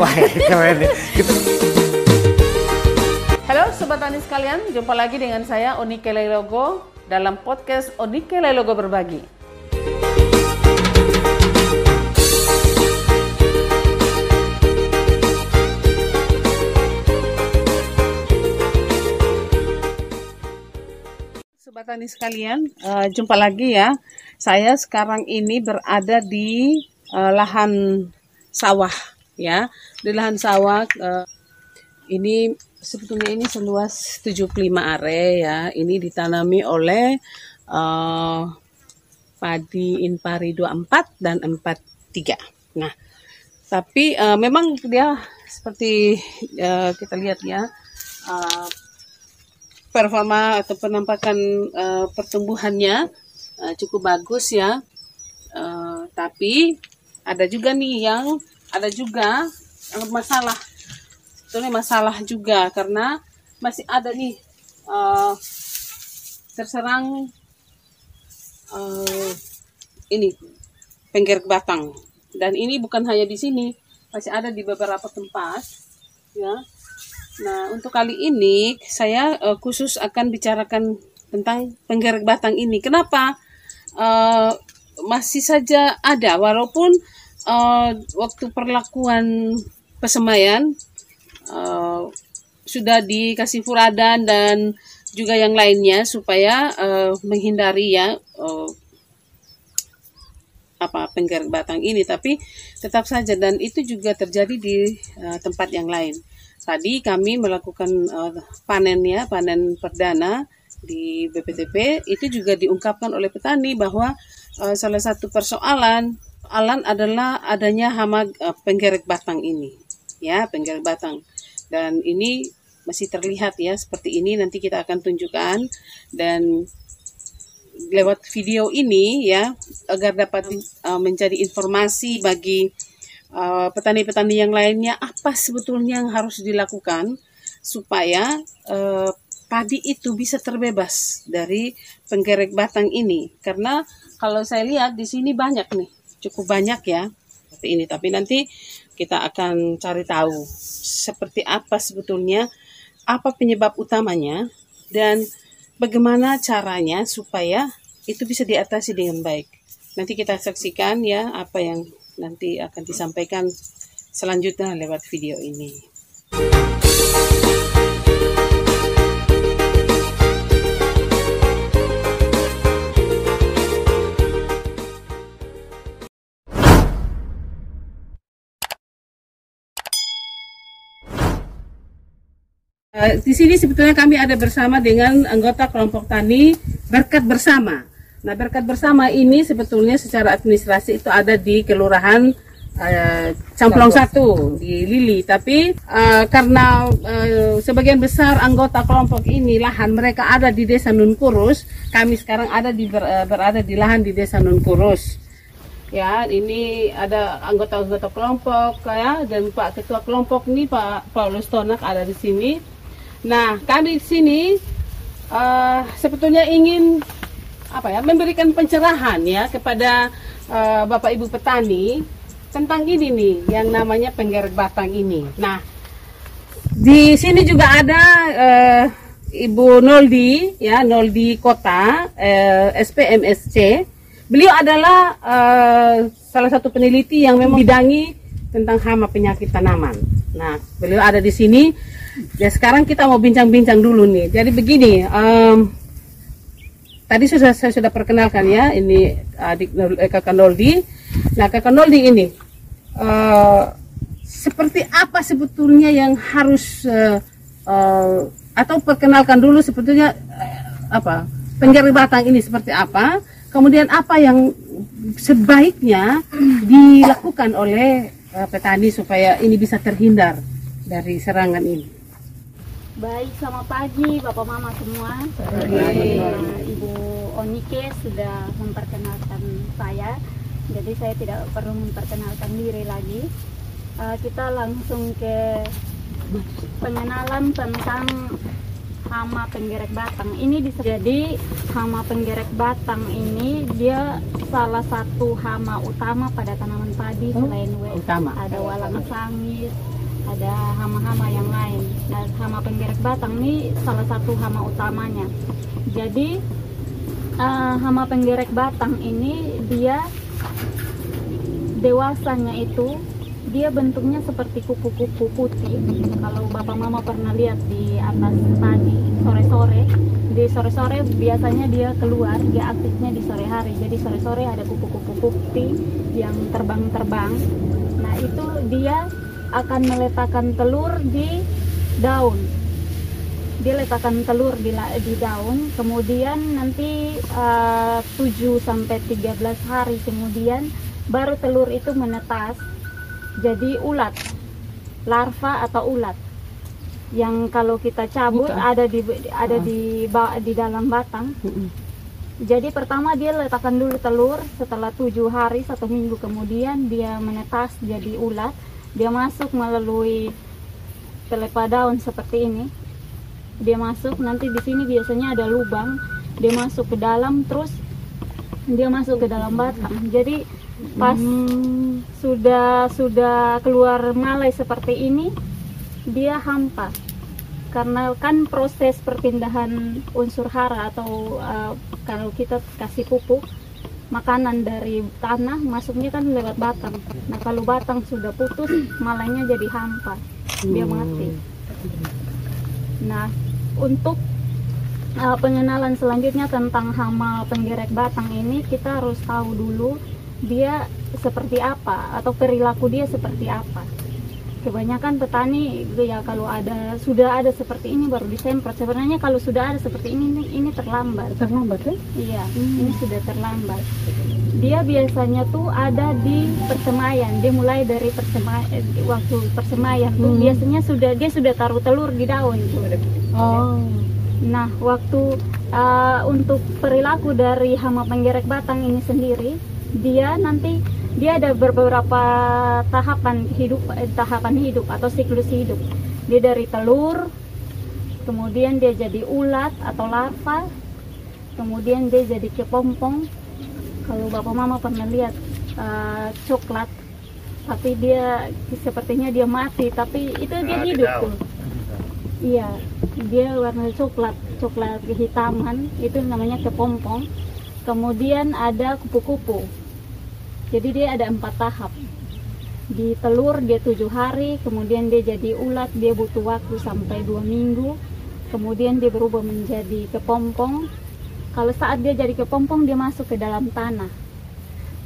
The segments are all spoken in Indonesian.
Wah, keren nih. Kita Halo Sobat Tani sekalian, jumpa lagi dengan saya Onike Lelogo dalam podcast Onike Lelogo Berbagi. Sobat Tani sekalian, eh, jumpa lagi ya. Saya sekarang ini berada di eh, lahan sawah ya. Di lahan sawah eh, ini sebetulnya ini seluas 75 are ya. Ini ditanami oleh eh, padi Inpari 24 dan 43. Nah, tapi eh, memang dia seperti eh, kita lihat ya eh, performa atau penampakan eh, pertumbuhannya eh, cukup bagus ya. Eh, tapi ada juga nih yang ada juga masalah sebetulnya masalah juga karena masih ada nih eh, terserang eh, ini penggerek batang. Dan ini bukan hanya di sini masih ada di beberapa tempat ya. Nah untuk kali ini saya eh, khusus akan bicarakan tentang penggerek batang ini. Kenapa? Eh, masih saja ada walaupun eh, waktu perlakuan pesemaian eh, sudah dikasih furadan dan juga yang lainnya supaya eh, menghindari ya eh, apa penggerak batang ini tapi tetap saja dan itu juga terjadi di eh, tempat yang lain. Tadi kami melakukan eh, panen ya, panen perdana di BPTP itu juga diungkapkan oleh petani bahwa eh, salah satu persoalan alan adalah adanya hama eh, penggerek batang ini. Ya, penggerek batang. Dan ini masih terlihat ya seperti ini nanti kita akan tunjukkan dan lewat video ini ya agar dapat uh, menjadi informasi bagi uh, petani-petani yang lainnya apa sebetulnya yang harus dilakukan supaya uh, padi itu bisa terbebas dari penggerek batang ini karena kalau saya lihat di sini banyak nih cukup banyak ya seperti ini tapi nanti kita akan cari tahu seperti apa sebetulnya apa penyebab utamanya dan bagaimana caranya supaya itu bisa diatasi dengan baik. Nanti kita saksikan ya apa yang nanti akan disampaikan selanjutnya lewat video ini. Di sini sebetulnya kami ada bersama dengan anggota kelompok tani Berkat Bersama. Nah, Berkat Bersama ini sebetulnya secara administrasi itu ada di Kelurahan eh, Camplong Satu di Lili. Tapi eh, karena eh, sebagian besar anggota kelompok ini lahan mereka ada di Desa Nunkurus, kami sekarang ada di ber- eh, berada di lahan di Desa Nunkurus. Ya, ini ada anggota-anggota kelompok ya dan Pak Ketua kelompok ini Pak Paulus Tonak ada di sini. Nah, kami di sini eh, sebetulnya ingin apa ya memberikan pencerahan ya kepada eh, Bapak Ibu petani tentang ini nih yang namanya penggerek batang ini. Nah, di sini juga ada eh, Ibu Noldi ya Noldi Kota eh, SPMSC. Beliau adalah eh, salah satu peneliti yang memang bidangi tentang hama penyakit tanaman. Nah, beliau ada di sini. Ya sekarang kita mau bincang-bincang dulu nih. Jadi begini, em, tadi sudah saya sudah perkenalkan ya, ini adik eh, kakak Noldi. Nah, kakak Noldi ini eh, seperti apa sebetulnya yang harus eh, eh, atau perkenalkan dulu sebetulnya eh, apa penggerak batang ini seperti apa, kemudian apa yang sebaiknya dilakukan oleh eh, petani supaya ini bisa terhindar dari serangan ini. Baik, selamat pagi Bapak Mama semua. Pagi. Nah, Ibu Onike sudah memperkenalkan saya, jadi saya tidak perlu memperkenalkan diri lagi. Eh, kita langsung ke pengenalan tentang hama penggerek batang. Ini bisa jadi hama penggerek batang ini dia salah satu hama utama pada tanaman padi Oh, selain we- utama. ada walang sangit, ada hama-hama yang lain. Nah, hama penggerek batang ini salah satu hama utamanya. Jadi eh, hama penggerek batang ini dia dewasanya itu dia bentuknya seperti kupu-kupu putih. Kalau bapak mama pernah lihat di atas padi sore-sore, di sore-sore biasanya dia keluar, dia aktifnya di sore hari. Jadi sore-sore ada kupu-kupu putih yang terbang-terbang. Nah itu dia akan meletakkan telur di daun. Dia letakkan telur di, di daun, kemudian nanti eh, 7 sampai 13 hari kemudian baru telur itu menetas jadi ulat. Larva atau ulat. Yang kalau kita cabut Bukan. ada di ada Ah. di di dalam batang. Mm-mm. jadi pertama dia letakkan dulu telur. Setelah tujuh hari satu minggu kemudian dia menetas jadi ulat. Dia masuk melalui pelepah daun seperti ini. Dia masuk nanti di sini biasanya ada lubang. Dia masuk ke dalam terus dia masuk ke dalam batang. Jadi pas Hmm. sudah sudah keluar malai seperti ini dia hampa karena kan proses perpindahan unsur hara atau uh, kalau kita kasih pupuk makanan dari tanah masuknya kan lewat batang nah kalau batang sudah putus malainya jadi hampa dia Hmm. mati nah untuk uh, pengenalan selanjutnya tentang hama penggerek batang ini kita harus tahu dulu dia seperti apa atau perilaku dia seperti apa kebanyakan petani ya kalau ada sudah ada seperti ini baru disemprot sebenarnya kalau sudah ada seperti ini ini, ini terlambat Terlambat ya? iya Hmm. ini sudah terlambat dia biasanya tuh ada di persemaian dia mulai dari persemaian waktu persemaian tuh Hmm. biasanya sudah dia sudah taruh telur di daun tuh Oh. Nah, waktu uh, untuk perilaku dari hama penggerek batang ini sendiri, dia nanti dia ada beberapa tahapan hidup eh, tahapan hidup atau siklus hidup. Dia dari telur, kemudian dia jadi ulat atau larva, kemudian dia jadi kepompong. Kalau bapak mama pernah lihat uh, coklat, tapi dia sepertinya dia mati, tapi itu dia Ah, di hidup tuh. Iya, dia warna coklat, coklat kehitaman, itu namanya kepompong. Kemudian ada kupu-kupu. Jadi dia ada empat tahap. Di telur dia tujuh hari, kemudian dia jadi ulat, dia butuh waktu sampai dua minggu. Kemudian dia berubah menjadi kepompong. Kalau saat dia jadi kepompong, dia masuk ke dalam tanah.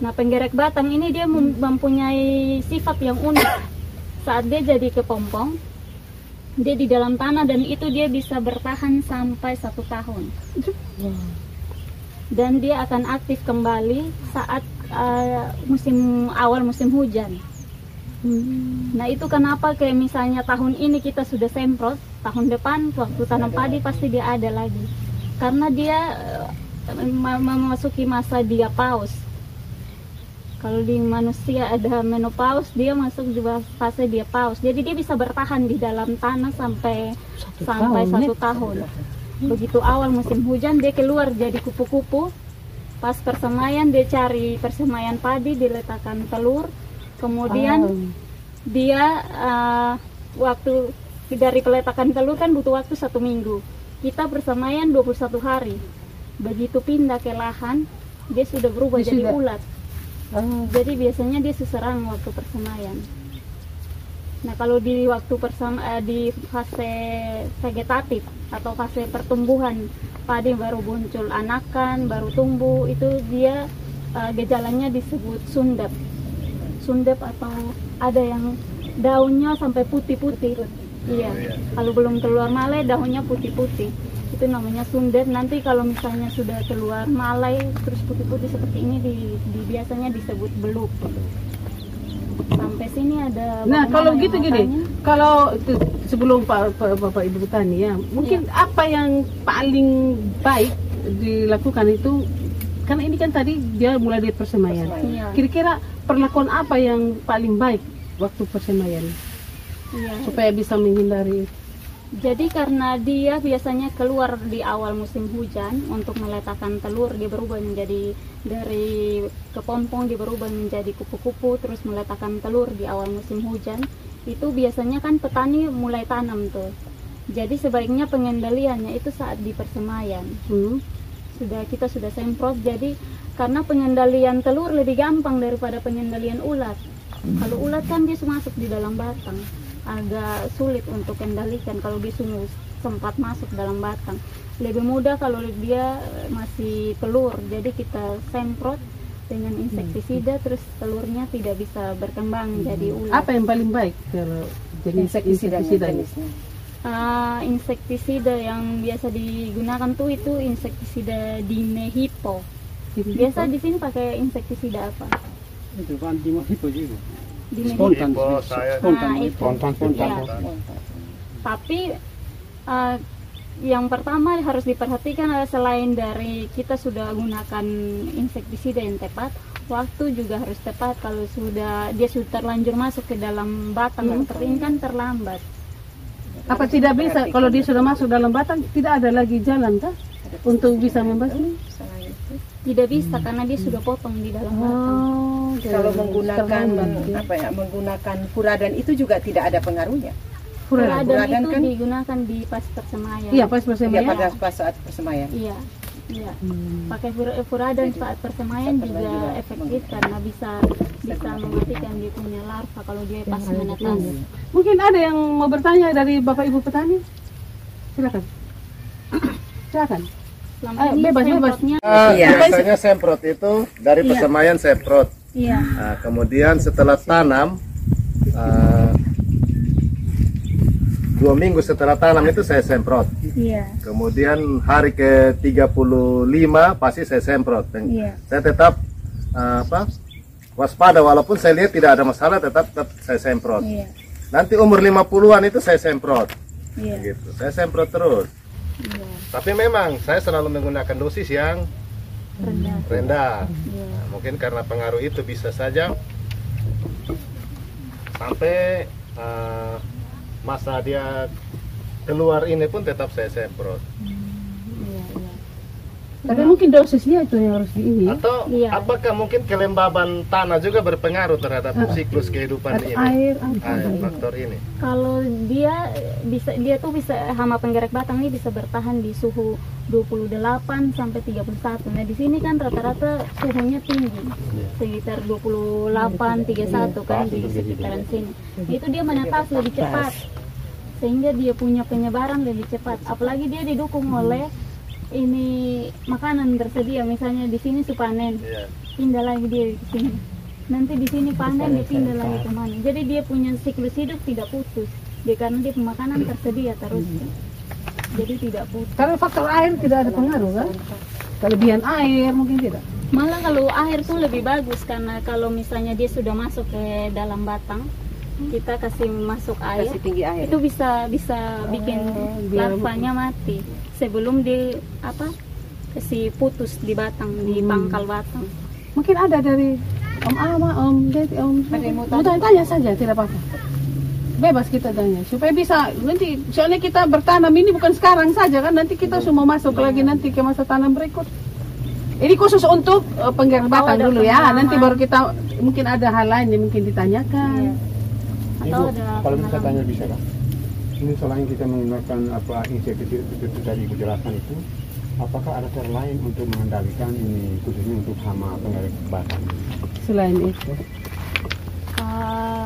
Nah, penggerek batang ini dia mem- mempunyai sifat yang unik. Saat dia jadi kepompong, dia di dalam tanah dan itu dia bisa bertahan sampai satu tahun dan dia akan aktif kembali saat uh, musim awal musim hujan. Nah itu kenapa kayak misalnya tahun ini kita sudah semprot, tahun depan waktu tanam padi pasti dia ada lagi, karena dia uh, ma- memasuki masa diapause. Kalau di manusia ada menopause, dia masuk di fase diapause. Jadi dia bisa bertahan di dalam tanah sampai Satu sampai tahun, satu tahun. Begitu awal musim hujan dia keluar jadi kupu-kupu. Pas persemaian dia cari persemaian padi, diletakkan telur. Kemudian Oh. dia uh, waktu dari peletakan telur kan butuh waktu satu minggu. Kita persemaian 21 hari. Begitu pindah ke lahan, dia sudah berubah Dia jadi sudah- ulat. Oh. Jadi biasanya dia seserang waktu persemaian. Nah kalau di waktu persam eh, di fase vegetatif atau fase pertumbuhan padi baru muncul anakan, baru tumbuh itu dia eh, gejalanya disebut sundep. Sundep atau ada yang daunnya sampai putih-putih. Iya. Kalau belum keluar malai daunnya putih-putih. Itu namanya sundep. Nanti kalau misalnya sudah keluar malai terus putih-putih seperti ini di, di- biasanya disebut beluk. Sampai sini ada Nah, kalau gitu gini, kalau itu sebelum Pak, Pak- Bapak Ibu Tani ya, mungkin apa yang paling baik dilakukan itu karena ini kan tadi dia mulai dari persemaian. Kira-kira perlakuan apa yang paling baik waktu persemaian Iya. supaya bisa menghindari Jadi karena dia biasanya keluar di awal musim hujan untuk meletakkan telur, dia berubah menjadi dari kepompong dia berubah menjadi kupu-kupu, terus meletakkan telur di awal musim hujan. Itu biasanya kan petani mulai tanam tuh. Jadi sebaiknya pengendaliannya itu saat di persemaian. Hmm. Sudah kita sudah semprot. Jadi karena pengendalian telur lebih gampang daripada pengendalian ulat. Kalau ulat kan dia masuk di dalam batang agak sulit untuk kendalikan kalau dia sungguh sempat masuk dalam batang. Lebih mudah kalau dia masih telur jadi kita semprot dengan insektisida terus telurnya tidak bisa berkembang jadi ulat Apa yang paling baik kalau jenis Insektisida insektisida ini? jenisnya. Ah, insektisida yang biasa digunakan tuh itu insektisida dimehipo. Biasa di sini pakai insektisida apa? Itu kan di itu juga. dimehipo spontan. Hipo, saya- spontan Nah, itu. spontan spontan. Iya. tapi eh, yang pertama harus diperhatikan adalah selain dari kita sudah gunakan insektisida yang tepat waktu juga harus tepat. Kalau sudah dia sudah terlanjur masuk ke dalam batang Hmm. atau kering kan terlambat. Apa tidak bisa? Kalau dia sudah masuk dalam batang tidak ada lagi jalan kah? Untuk bisa membasmi? Tidak bisa karena dia sudah potong di dalam batang. Oh, kalau menggunakan apa ya menggunakan furadan itu juga tidak ada pengaruhnya Furadan. Furadan Furadan itu kan- digunakan di pas persemaian Iya pas ya persemaian. pada pas saat persemaian iya iya Hmm. pakai fur- furadan saat persemaian Saat juga persemaian juga efektif karena bisa bisa mematikan dia punya larva kalau dia pas menetas Mungkin ada yang mau bertanya dari Bapak Ibu petani? Silakan. Silakan. Ayo, ini bebas, bebas. Ah, Iya. biasanya semprot itu dari Iya. persemaian semprot. Iya Nah, kemudian setelah tanam ah, dua minggu setelah tanam itu saya semprot. iya Kemudian hari ke 35 pasti saya semprot. Dan Iya. Saya tetap ah, apa? waspada walaupun saya lihat tidak ada masalah tetap tetap saya semprot. iya Nanti umur 50-an itu saya semprot. iya Gitu. Saya semprot terus. iya Tapi memang saya selalu menggunakan dosis yang rendah rendah. iya Nah, mungkin karena pengaruh itu bisa saja sampai eh, masa dia keluar ini pun tetap saya semprot. Iya iya Tapi mungkin dosisnya itu yang harus di ini. Atau Iya. apakah mungkin kelembaban tanah juga berpengaruh terhadap siklus kehidupan ini? air apa? Ah, faktor ini. kalau dia bisa dia tuh bisa hama penggerak batang ini bisa bertahan di suhu 28 sampai 31. Nah, di sini kan rata-rata suhunya tinggi. Sekitar 28 31 kan di sekitaran sini. Itu dia menetas lebih cepat. Sehingga dia punya penyebaran lebih cepat. Apalagi dia didukung oleh ini makanan tersedia misalnya di sini supanen Iya. pindah lagi dia ke sini. Nanti di sini panen dia pindah lagi ke mana. Jadi dia punya siklus hidup tidak putus. Dia karena dia makanan tersedia terus. Jadi tidak putus. Karena faktor air tidak ada pengaruh kan? Kelebihan air mungkin tidak. malah kalau air tuh lebih bagus karena kalau misalnya dia sudah masuk ke dalam batang kita kasih masuk air kasih tinggi air. itu bisa bisa bikin biar- larvanya mati sebelum di apa kasih putus di batang di pangkal batang Mungkin ada dari Om Ama, Om Deti, Om. Ada yang mau Mau tanya saja, tidak apa-apa. Bebas kita tanya supaya bisa nanti soalnya kita bertanam ini bukan sekarang saja kan nanti kita semua masuk lagi nanti ke masa tanam berikut. Ini khusus untuk uh, penggerak batang ada dulu ya. Nanti baru kita mungkin ada hal lain yang mungkin ditanyakan. atau Ibu, ada kalau bisa tanya bisa kak? Ini selain kita menggunakan apa insektisida itu, itu tadi ibu jelaskan itu, apakah ada cara lain untuk mengendalikan ini khususnya untuk hama pengaruh batang? Selain itu. Eh,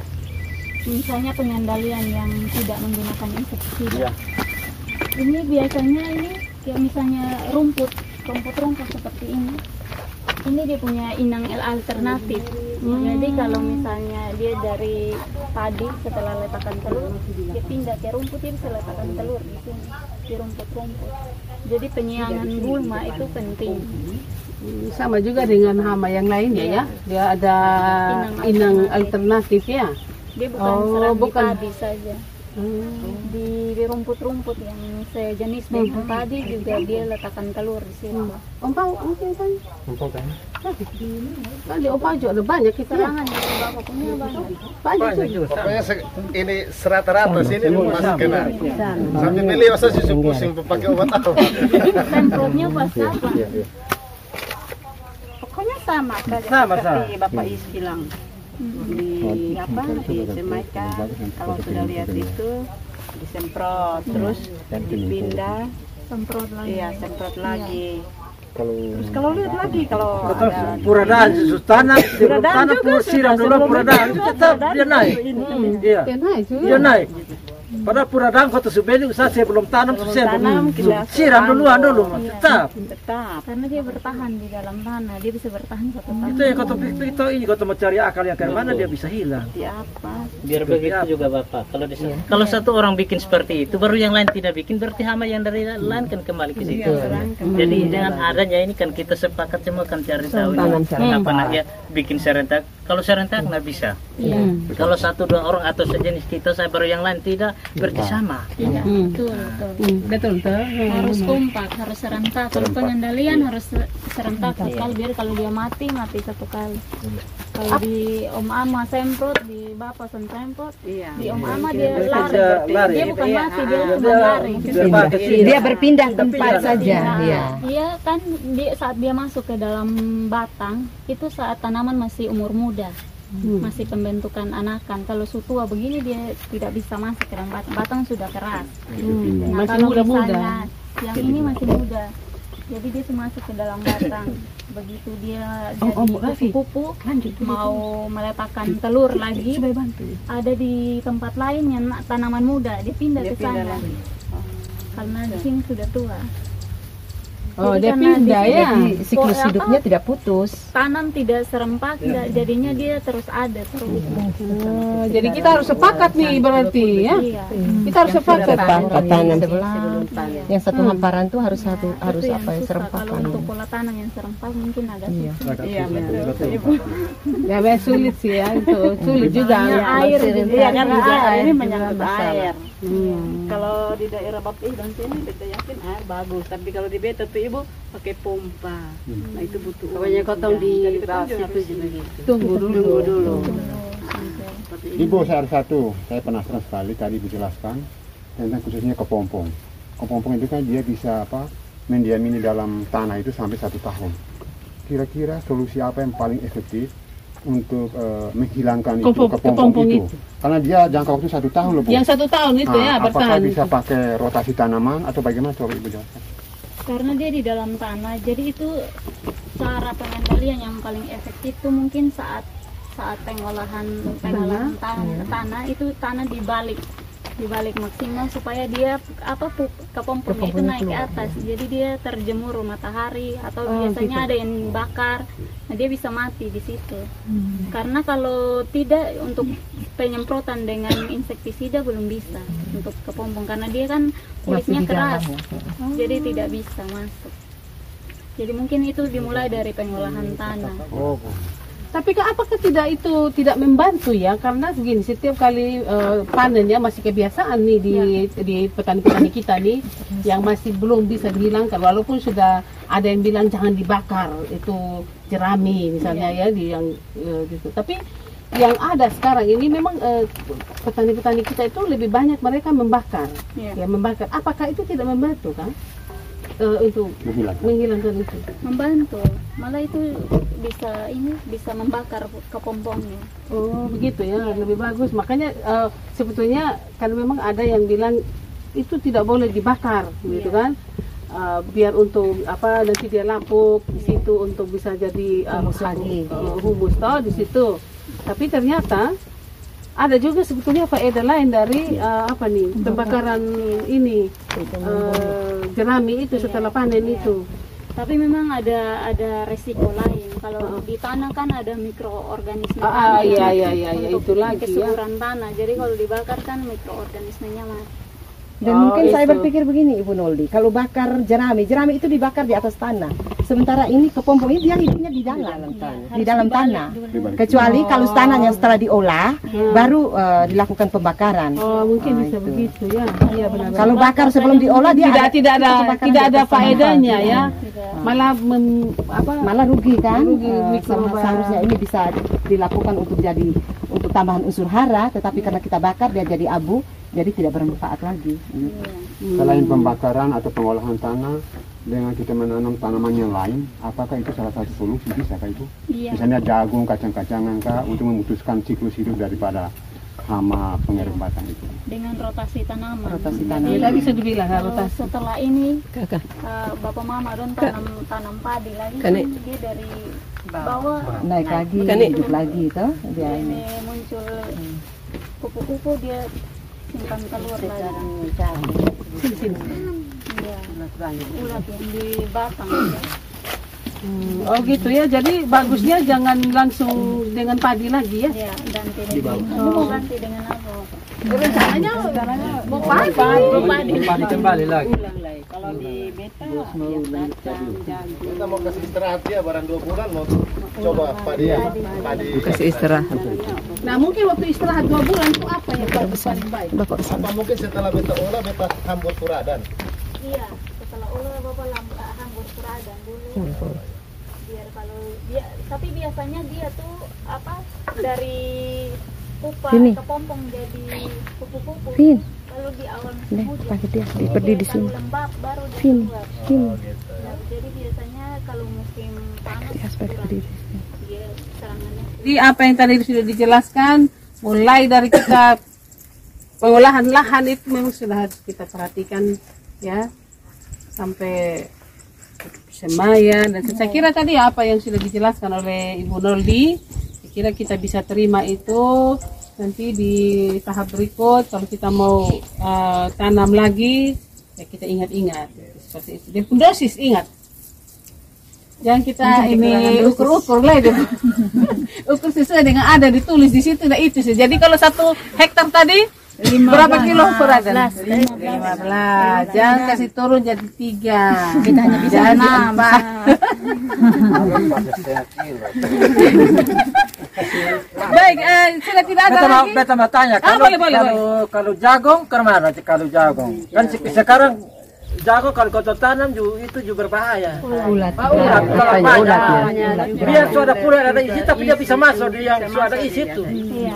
misalnya pengendalian yang tidak menggunakan insektisida. Iya. Ini biasanya ini kayak misalnya rumput, rumput-rumput seperti ini. Ini dia punya inang L alternatif. Jadi kalau misalnya dia dari padi setelah letakkan telur, dia pindah ke rumput dia bisa letakkan telur di sini di rumput-rumput. Jadi penyiangan gulma itu penting. Hmm, Sama juga dengan hama yang lainnya ya. Dia ada Inang inang alternatif. ya. Dia bukan Oh, bukan. di padi saja. Hmm. di, di rumput-rumput yang sejenis dengan padi juga dia letakkan telur di situ. Om Pau, mungkin kan? Empok kan? Kan di Om Pau juga ada banyak kita ya. Serangan pokoknya banyak. Banyak juga. Pokoknya se- ini serata-rata sini masih kena. Sampai beliau saya susu pusing pakai obat apa. Semprotnya pas apa? Pokoknya sama Sama, seperti Bapak Is bilang di apa? Disemaikan kalau sudah lihat itu disemprot terus dipindah. Semprot lagi. iya semprot lagi. Kalau terus kalau lihat lagi kalau ada Puradaan, susu juga pun siram dulu puradaan, itu. Tetap dia naik. Iya, Dia naik dia naik. Padahal puradaan kau sebeli usaha sebelum tanam Sebelum saya tanam, kita siram duluan dulu, Iya. tetap. tetap. Karena dia bertahan di dalam tanah, dia bisa bertahan satu tahun. Itu yang kau itu ini kau mau cari akal yang dari mana dia bisa hilang. di apa? Biar begitu juga bapak. Kalau di, kalau satu orang bikin seperti itu baru yang lain tidak bikin berarti hama yang dari lain kan kembali ke situ. jadi dengan adanya ini kan kita sepakat semua kan cari tahu ini. Apa nah ya bikin serentak? Kalau serentak nggak bisa. Kalau satu dua orang atau sejenis kita saya baru yang lain tidak berarti sama Iya, betul, betul. Hmm, betul betul. Harus kompak, harus serentak. Kalau pengendalian harus se- serentak sekali biar kalau dia mati mati satu kali. Kalau di Om Ama semprot, di Bapak semprot, iya di Om Ama dia lari. Dia lari. Dia bukan mati, dia cuma lari. Dia berpindah tempat saja. Nah, Ya. Dia kan dia, saat dia masuk ke dalam batang itu saat tanaman masih umur muda. Masih pembentukan anakan. Kalau sutua begini dia tidak bisa masuk ke dalam batang. Batang sudah keras. Nah, Masih kalau muda-muda. misalnya Yang ini masih muda. Jadi dia masuk ke dalam batang. Begitu dia jadi kupu-kupu mau meletakkan telur lagi, ada di tempat lain yang tanaman muda, dia pindah ke sana. Karena di sini sudah tua. Oh, Jadi dia pindah ya. Jadi siklus hidupnya tidak putus. Tanam tidak serempak, tidak- jadinya dia terus ada terus. Oh, jadi kita harus sepakat nih berarti ya. Iya. Kita harus sepakat. Sepakat tanam. Iya. Yang satu hamparan tuh harus satu harus apa ya serempak Kalau untuk pola tanam yang serempak mungkin agak Iya. susah. iya betul Ya memang sulit sih ya itu sulit juga. Soalnya air iya kan juga air. ini menyangkut air Hmm. kalau di daerah Bapih dan sini beta yakin air bagus tapi kalau di beta tuh ibu pakai pompa nah itu butuh pokoknya kotong di bawah situ begitu Tunggu dulu. tunggu dulu Ibu saya ada satu, saya penasaran sekali tadi dijelaskan tentang khususnya kepompong. Kepompong itu kan dia bisa apa mendiamini dalam tanah itu sampai satu tahun. Kira-kira solusi apa yang paling efektif untuk eh, menghilangkan itu Kepo- kepompong, itu? itu. Karena dia jangka waktu satu tahun loh Bu. Yang satu tahun itu Ah, ya apakah bertahan. bisa pakai rotasi tanaman atau bagaimana coba ibu jelaskan? Karena dia di dalam tanah, jadi itu cara pengendalian yang paling efektif itu mungkin saat saat pengolahan pengolahan tanah, tanah itu tanah dibalik dibalik maksimal supaya dia apa kepompongnya itu naik ke atas. jadi dia terjemur matahari atau biasanya ada yang bakar. Nah dia bisa mati di situ. Karena kalau tidak untuk penyemprotan dengan insektisida belum bisa untuk kepompong karena dia kan kulitnya keras. jadi tidak bisa masuk. Jadi mungkin itu dimulai dari pengolahan tanah. Oh. Tapi kan apakah tidak itu tidak membantu ya? Karena begini, setiap kali eh, panen ya masih kebiasaan nih di di petani-petani kita nih yang masih belum bisa dihilangkan. Walaupun sudah ada yang bilang jangan dibakar itu jerami misalnya ya di yang eh, gitu. Tapi yang ada sekarang ini memang eh, petani-petani kita itu lebih banyak mereka membakar. Iya. Ya membakar. Apakah itu tidak membantu kan? Eh, untuk Menghilangkan. menghilangkan itu. membantu malah itu bisa ini bisa membakar kepompongnya Oh begitu ya lebih bagus makanya eh, sebetulnya kan memang ada yang bilang itu tidak boleh dibakar gitu kan Eh, biar untuk apa nanti dia lampuk di situ untuk bisa jadi eh, Humus lagi. eh, humus toh di situ tapi ternyata ada juga sebetulnya faedah lain dari eh, apa nih pembakaran. ini eh, jerami itu setelah panen itu. Tapi memang ada ada resiko lain. Kalau di tanah kan ada mikroorganisme Ah, ah, tanah iya, iya, iya, iya, untuk itu lagi ya. kesuburan tanah. Jadi kalau dibakar kan mikroorganismenya mati Dan Oh, mungkin saya itu. berpikir begini Ibu Noldi, kalau bakar jerami, jerami itu dibakar di atas tanah. Sementara ini kepompong ini dia hidupnya di dalam, di dalam tanah. Kecuali kalau tanahnya setelah diolah, baru eh, dilakukan pembakaran. Oh, mungkin Ah, bisa itu. begitu ya. Iya benar. Kalau bakar sebelum diolah dia tidak tidak ada tidak ada faedahnya ya. Malah mem, apa? malah rugi kan Rugi, Eh, sama- seharusnya ini bisa dilakukan untuk jadi untuk tambahan unsur hara tetapi karena kita bakar dia jadi abu jadi tidak bermanfaat lagi. Selain pembakaran atau pengolahan tanah dengan kita menanam tanaman yang lain, apakah itu salah satu solusi? Bisa kah itu? Iya. Misalnya jagung, kacang-kacangan kah untuk memutuskan siklus hidup daripada hama pengerum batang itu. dengan rotasi tanaman. Rotasi Jadi, tanaman. Tidak bisa dibilang eh, rotasi. setelah ini eh, bapak mama don tanam tanam padi lagi. Kan dia dari bawah naik lagi hidup lagi itu dia ini ini. muncul kupu-kupu dia simpan keluar lagi. Iya. Ulat yang di batang. ya. Oh gitu ya. Jadi bagusnya jangan langsung dengan padi lagi ya. Ya, ganti dengan mau ganti dengan apa? Rencananya mau padi. Mau padi. Kembali kembali lagi. Kalau di beta ya kacang, jagung. Kita mau kasih istirahat dia barang dua bulan mau coba padi padi kasih istirahat. Nah mungkin waktu istirahat dua bulan itu apa yang bagus paling baik? bapak ke sana apa mungkin setelah beta olah beta hambur puradan Iya, setelah ulah bapak lambat hambur puradan dulu. Biar kalau dia tapi biasanya dia tuh apa dari pupa Sini. kepompong jadi kupu-kupu. Fin. Lalu di awal musim Nih, pakai dia. Di dia sini. lembab baru dia Sini. sini Nah, jadi biasanya kalau musim panas serangannya. Jadi apa yang tadi sudah dijelaskan, mulai dari kita pengolahan lahan itu memang sudah harus kita perhatikan ya. Sampai semayan dan saya kira tadi apa yang sudah dijelaskan oleh Ibu Noldi, saya kira kita bisa terima itu nanti di tahap berikut. Kalau kita mau eh, tanam lagi ya kita ingat-ingat. Seperti itu. Dan dosis ingat Jangan kita ini ukur-ukur lah itu. ukur sesuai dengan ada ditulis di situ nah itu sih. Jadi kalau satu hektar tadi berapa kilo peradan? 15. Jangan kasih turun jadi tiga. Kita hanya bisa enam. Baik, eh, sudah tidak ada Beta mau, lagi. beta mau tanya, Ah, kalau, boleh, boleh, kalau, kalau jagung, ke mana kalau jagung? Kan se- sekarang jagung kalau kau tanam juga, itu juga berbahaya. ulat Ah, ulat, kalau Banyak banyak. ulat ya Biar sudah pulau ada isi, tapi dia bisa masuk di yang sudah ada isi itu. Iya.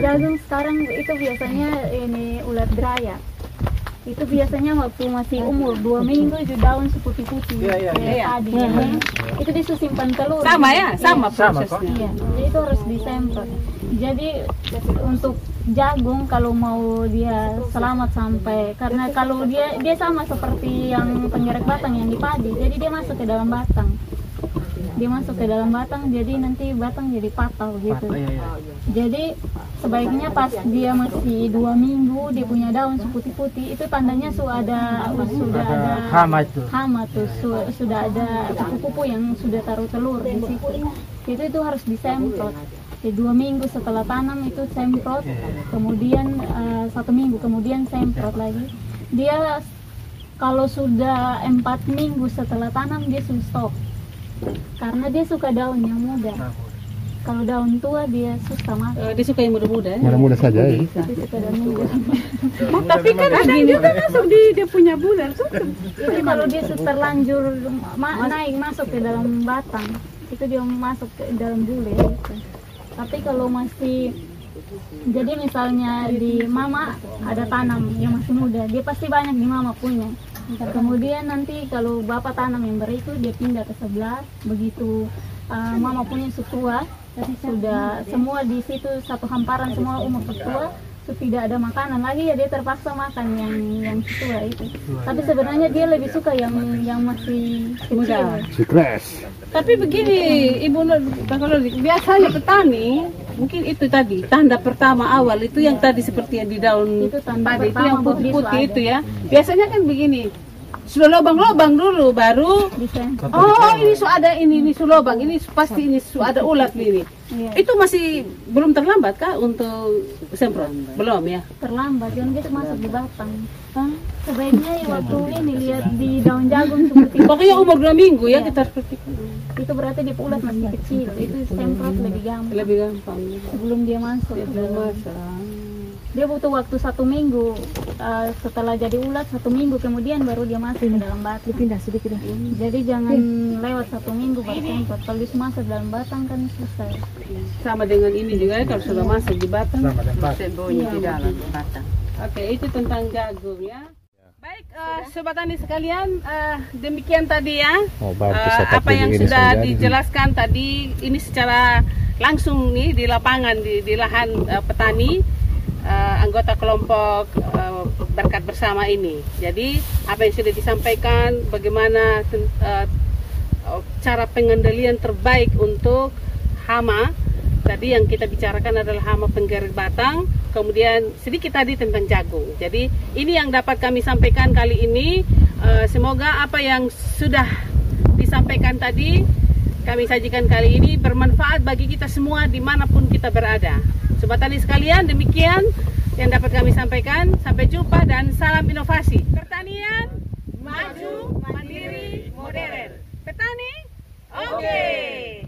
Jagung sekarang itu biasanya ini ulat deraya. Itu biasanya waktu masih umur dua minggu itu daun seputih-putih. Iya, iya, kayak tadi. Itu disimpan telur. Sama ya, sama Sama, prosesnya. Iya, jadi itu harus disemprot. Jadi untuk jagung kalau mau dia selamat sampai karena kalau dia dia sama seperti yang penggerak batang yang di padi, jadi dia masuk ke dalam batang. Dia masuk ke dalam batang, jadi nanti batang jadi patah gitu. Jadi sebaiknya pas dia masih dua minggu dia punya daun seputih-putih itu tandanya sudah ada sudah ada Hama itu. hama tuh su- sudah ada kupu-kupu yang sudah taruh telur di situ. Itu itu harus disemprot. Di dua minggu setelah tanam itu semprot kemudian eh, satu minggu kemudian semprot lagi. Dia kalau sudah empat minggu setelah tanam dia sudah stop. Karena dia suka daun yang muda kalau daun tua dia susah makan Eh, dia suka yang muda-muda ya. Mudah-mudah saja ya. dia suka daun muda Tapi kan ada juga masuk di dia punya bulan. itu kalau dia terlanjur ma- naik masuk ke dalam batang itu dia masuk ke dalam bule gitu. tapi kalau masih jadi misalnya di mama ada tanam yang masih muda dia pasti banyak di mama punya kemudian nanti kalau bapak tanam yang berikut dia pindah ke sebelah begitu uh, mama punya setua sudah semua di situ satu hamparan semua umur setua itu tidak ada makanan lagi ya dia terpaksa makan yang yang setua itu tapi sebenarnya dia lebih suka yang yang masih kecil Sukses. Tapi begini, Ibu kalau biasanya petani mungkin itu tadi tanda pertama awal itu yang tadi seperti yang di daun Itu tanda padi itu yang putih-putih itu ya. Biasanya kan begini. Sudah lobang-lobang dulu baru bisa Oh ini su ada ini ini su lobang ini pasti ini su ada ulat ini. Iya. Itu masih belum terlambat kah untuk semprot? Belum ya. terlambat jangan gitu masuk di batang Hah? sebaiknya ya waktu ini lihat di daun jagung seperti Pokoknya umur dua minggu ya kita seperti itu berarti di ulat masih kecil itu semprot lebih gampang lebih gampang. sebelum dia masuk Belum dalam. Dia butuh waktu satu minggu. Uh, setelah jadi ulat satu minggu kemudian baru dia masuk ke dalam batang. Pindah sedikit ya. jadi jangan lewat satu minggu baru semprot kalau dia masuk dalam batang kan selesai. Sama dengan ini juga ya kalau sudah masuk di batang. Sembunyi di dalam batang. Oke, itu tentang jagung ya. Baik, eh, sobat tani sekalian, eh, demikian tadi ya. Oh, seperti apa yang sudah dijelaskan tadi ini secara langsung nih di lapangan di, di lahan eh, petani eh, anggota kelompok eh, berkat bersama ini. Jadi apa yang sudah disampaikan, bagaimana eh, cara pengendalian terbaik untuk hama. Tadi yang kita bicarakan adalah hama penggerik batang kemudian sedikit tadi tentang jagung. Jadi ini yang dapat kami sampaikan kali ini. Eh, semoga apa yang sudah disampaikan tadi kami sajikan kali ini bermanfaat bagi kita semua di mana pun kita berada Sobat tani sekalian, demikian yang dapat kami sampaikan. Sampai jumpa dan salam inovasi. Pertanian maju, mandiri, modern. Petani, oke. Okay.